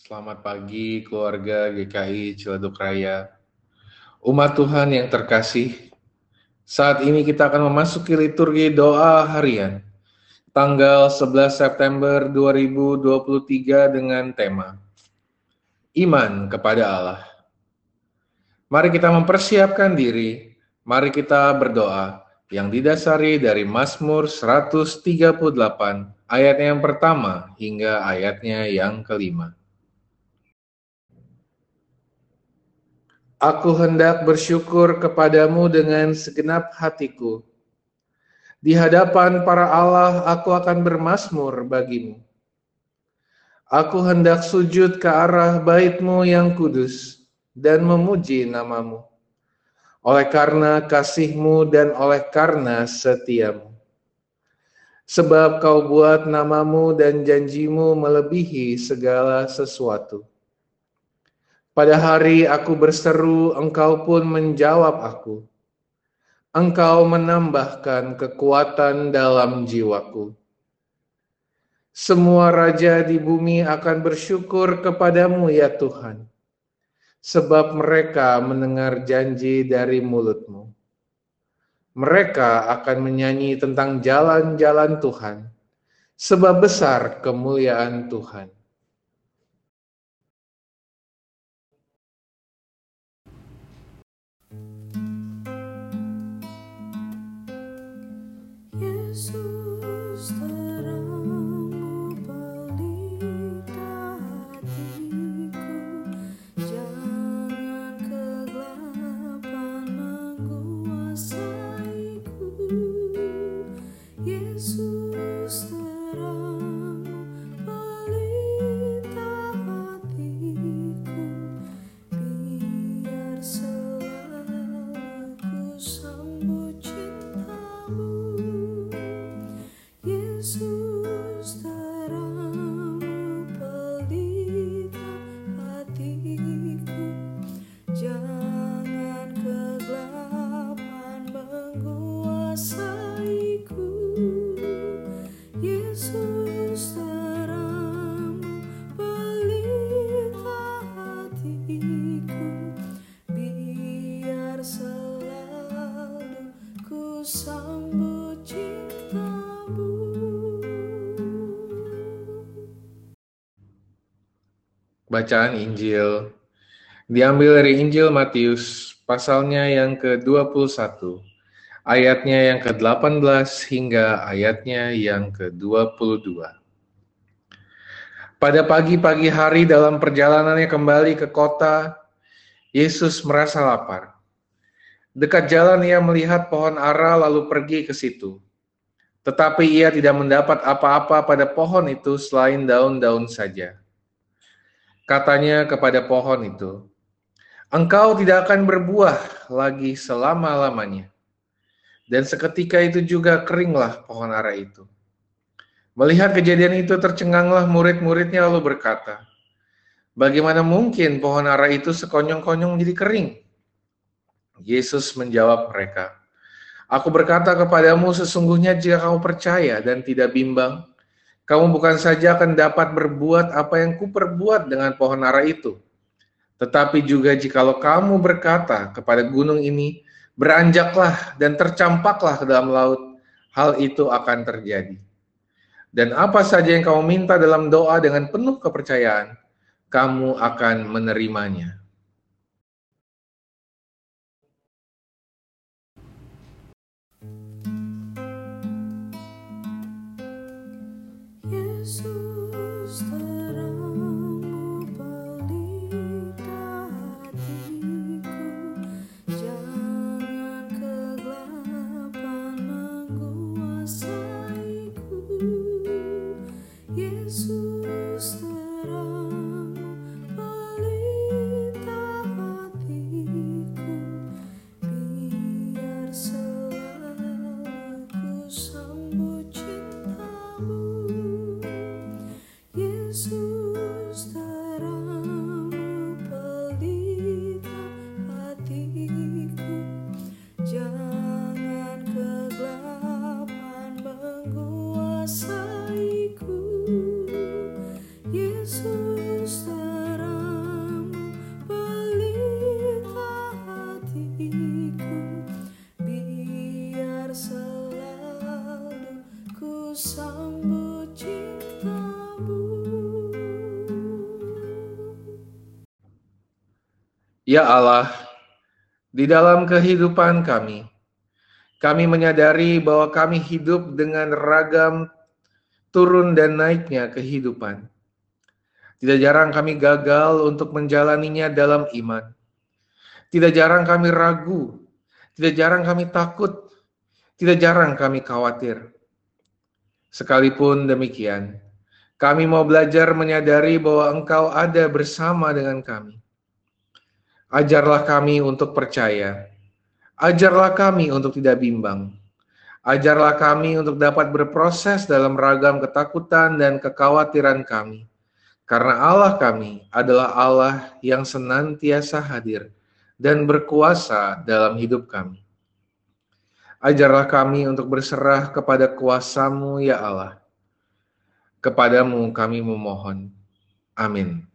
Selamat pagi keluarga GKI Ciledug Raya. Umat Tuhan yang terkasih, saat ini kita akan memasuki liturgi doa harian tanggal 11 September 2023 dengan tema Iman kepada Allah. Mari kita mempersiapkan diri, mari kita berdoa yang didasari dari Mazmur 138 ayat yang pertama hingga ayatnya yang kelima. Aku hendak bersyukur kepadamu dengan segenap hatiku. Di hadapan para Allah aku akan bermasmur bagimu. Aku hendak sujud ke arah baitmu yang kudus dan memuji namamu. Oleh karena kasihmu dan oleh karena setiamu. Sebab kau buat namamu dan janjimu melebihi segala sesuatu pada hari aku berseru, engkau pun menjawab aku. Engkau menambahkan kekuatan dalam jiwaku. Semua raja di bumi akan bersyukur kepadamu ya Tuhan, sebab mereka mendengar janji dari mulutmu. Mereka akan menyanyi tentang jalan-jalan Tuhan, sebab besar kemuliaan Tuhan. Bacaan Injil diambil dari Injil Matius pasalnya yang ke-21, ayatnya yang ke-18 hingga ayatnya yang ke-22. Pada pagi-pagi hari dalam perjalanannya kembali ke kota, Yesus merasa lapar. Dekat jalan ia melihat pohon ara lalu pergi ke situ. Tetapi ia tidak mendapat apa-apa pada pohon itu selain daun-daun saja Katanya kepada pohon itu, "Engkau tidak akan berbuah lagi selama-lamanya." Dan seketika itu juga keringlah pohon ara itu. Melihat kejadian itu tercenganglah murid-muridnya lalu berkata, Bagaimana mungkin pohon ara itu sekonyong-konyong jadi kering? Yesus menjawab mereka, Aku berkata kepadamu sesungguhnya jika kamu percaya dan tidak bimbang, kamu bukan saja akan dapat berbuat apa yang kuperbuat dengan pohon ara itu, tetapi juga jikalau kamu berkata kepada gunung ini, beranjaklah dan tercampaklah ke dalam laut, hal itu akan terjadi. Dan apa saja yang kamu minta dalam doa dengan penuh kepercayaan, kamu akan menerimanya. Ya Allah, di dalam kehidupan kami, kami menyadari bahwa kami hidup dengan ragam turun dan naiknya kehidupan. Tidak jarang kami gagal untuk menjalaninya dalam iman. Tidak jarang kami ragu, tidak jarang kami takut, tidak jarang kami khawatir. Sekalipun demikian, kami mau belajar menyadari bahwa Engkau ada bersama dengan kami. Ajarlah kami untuk percaya. Ajarlah kami untuk tidak bimbang. Ajarlah kami untuk dapat berproses dalam ragam ketakutan dan kekhawatiran kami. Karena Allah kami adalah Allah yang senantiasa hadir dan berkuasa dalam hidup kami. Ajarlah kami untuk berserah kepada kuasamu ya Allah Kepadamu kami memohon. Amin.